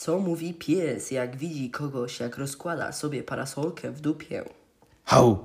Co mówi pies, jak widzi kogoś, jak rozkłada sobie parasolkę w dupie? Hał,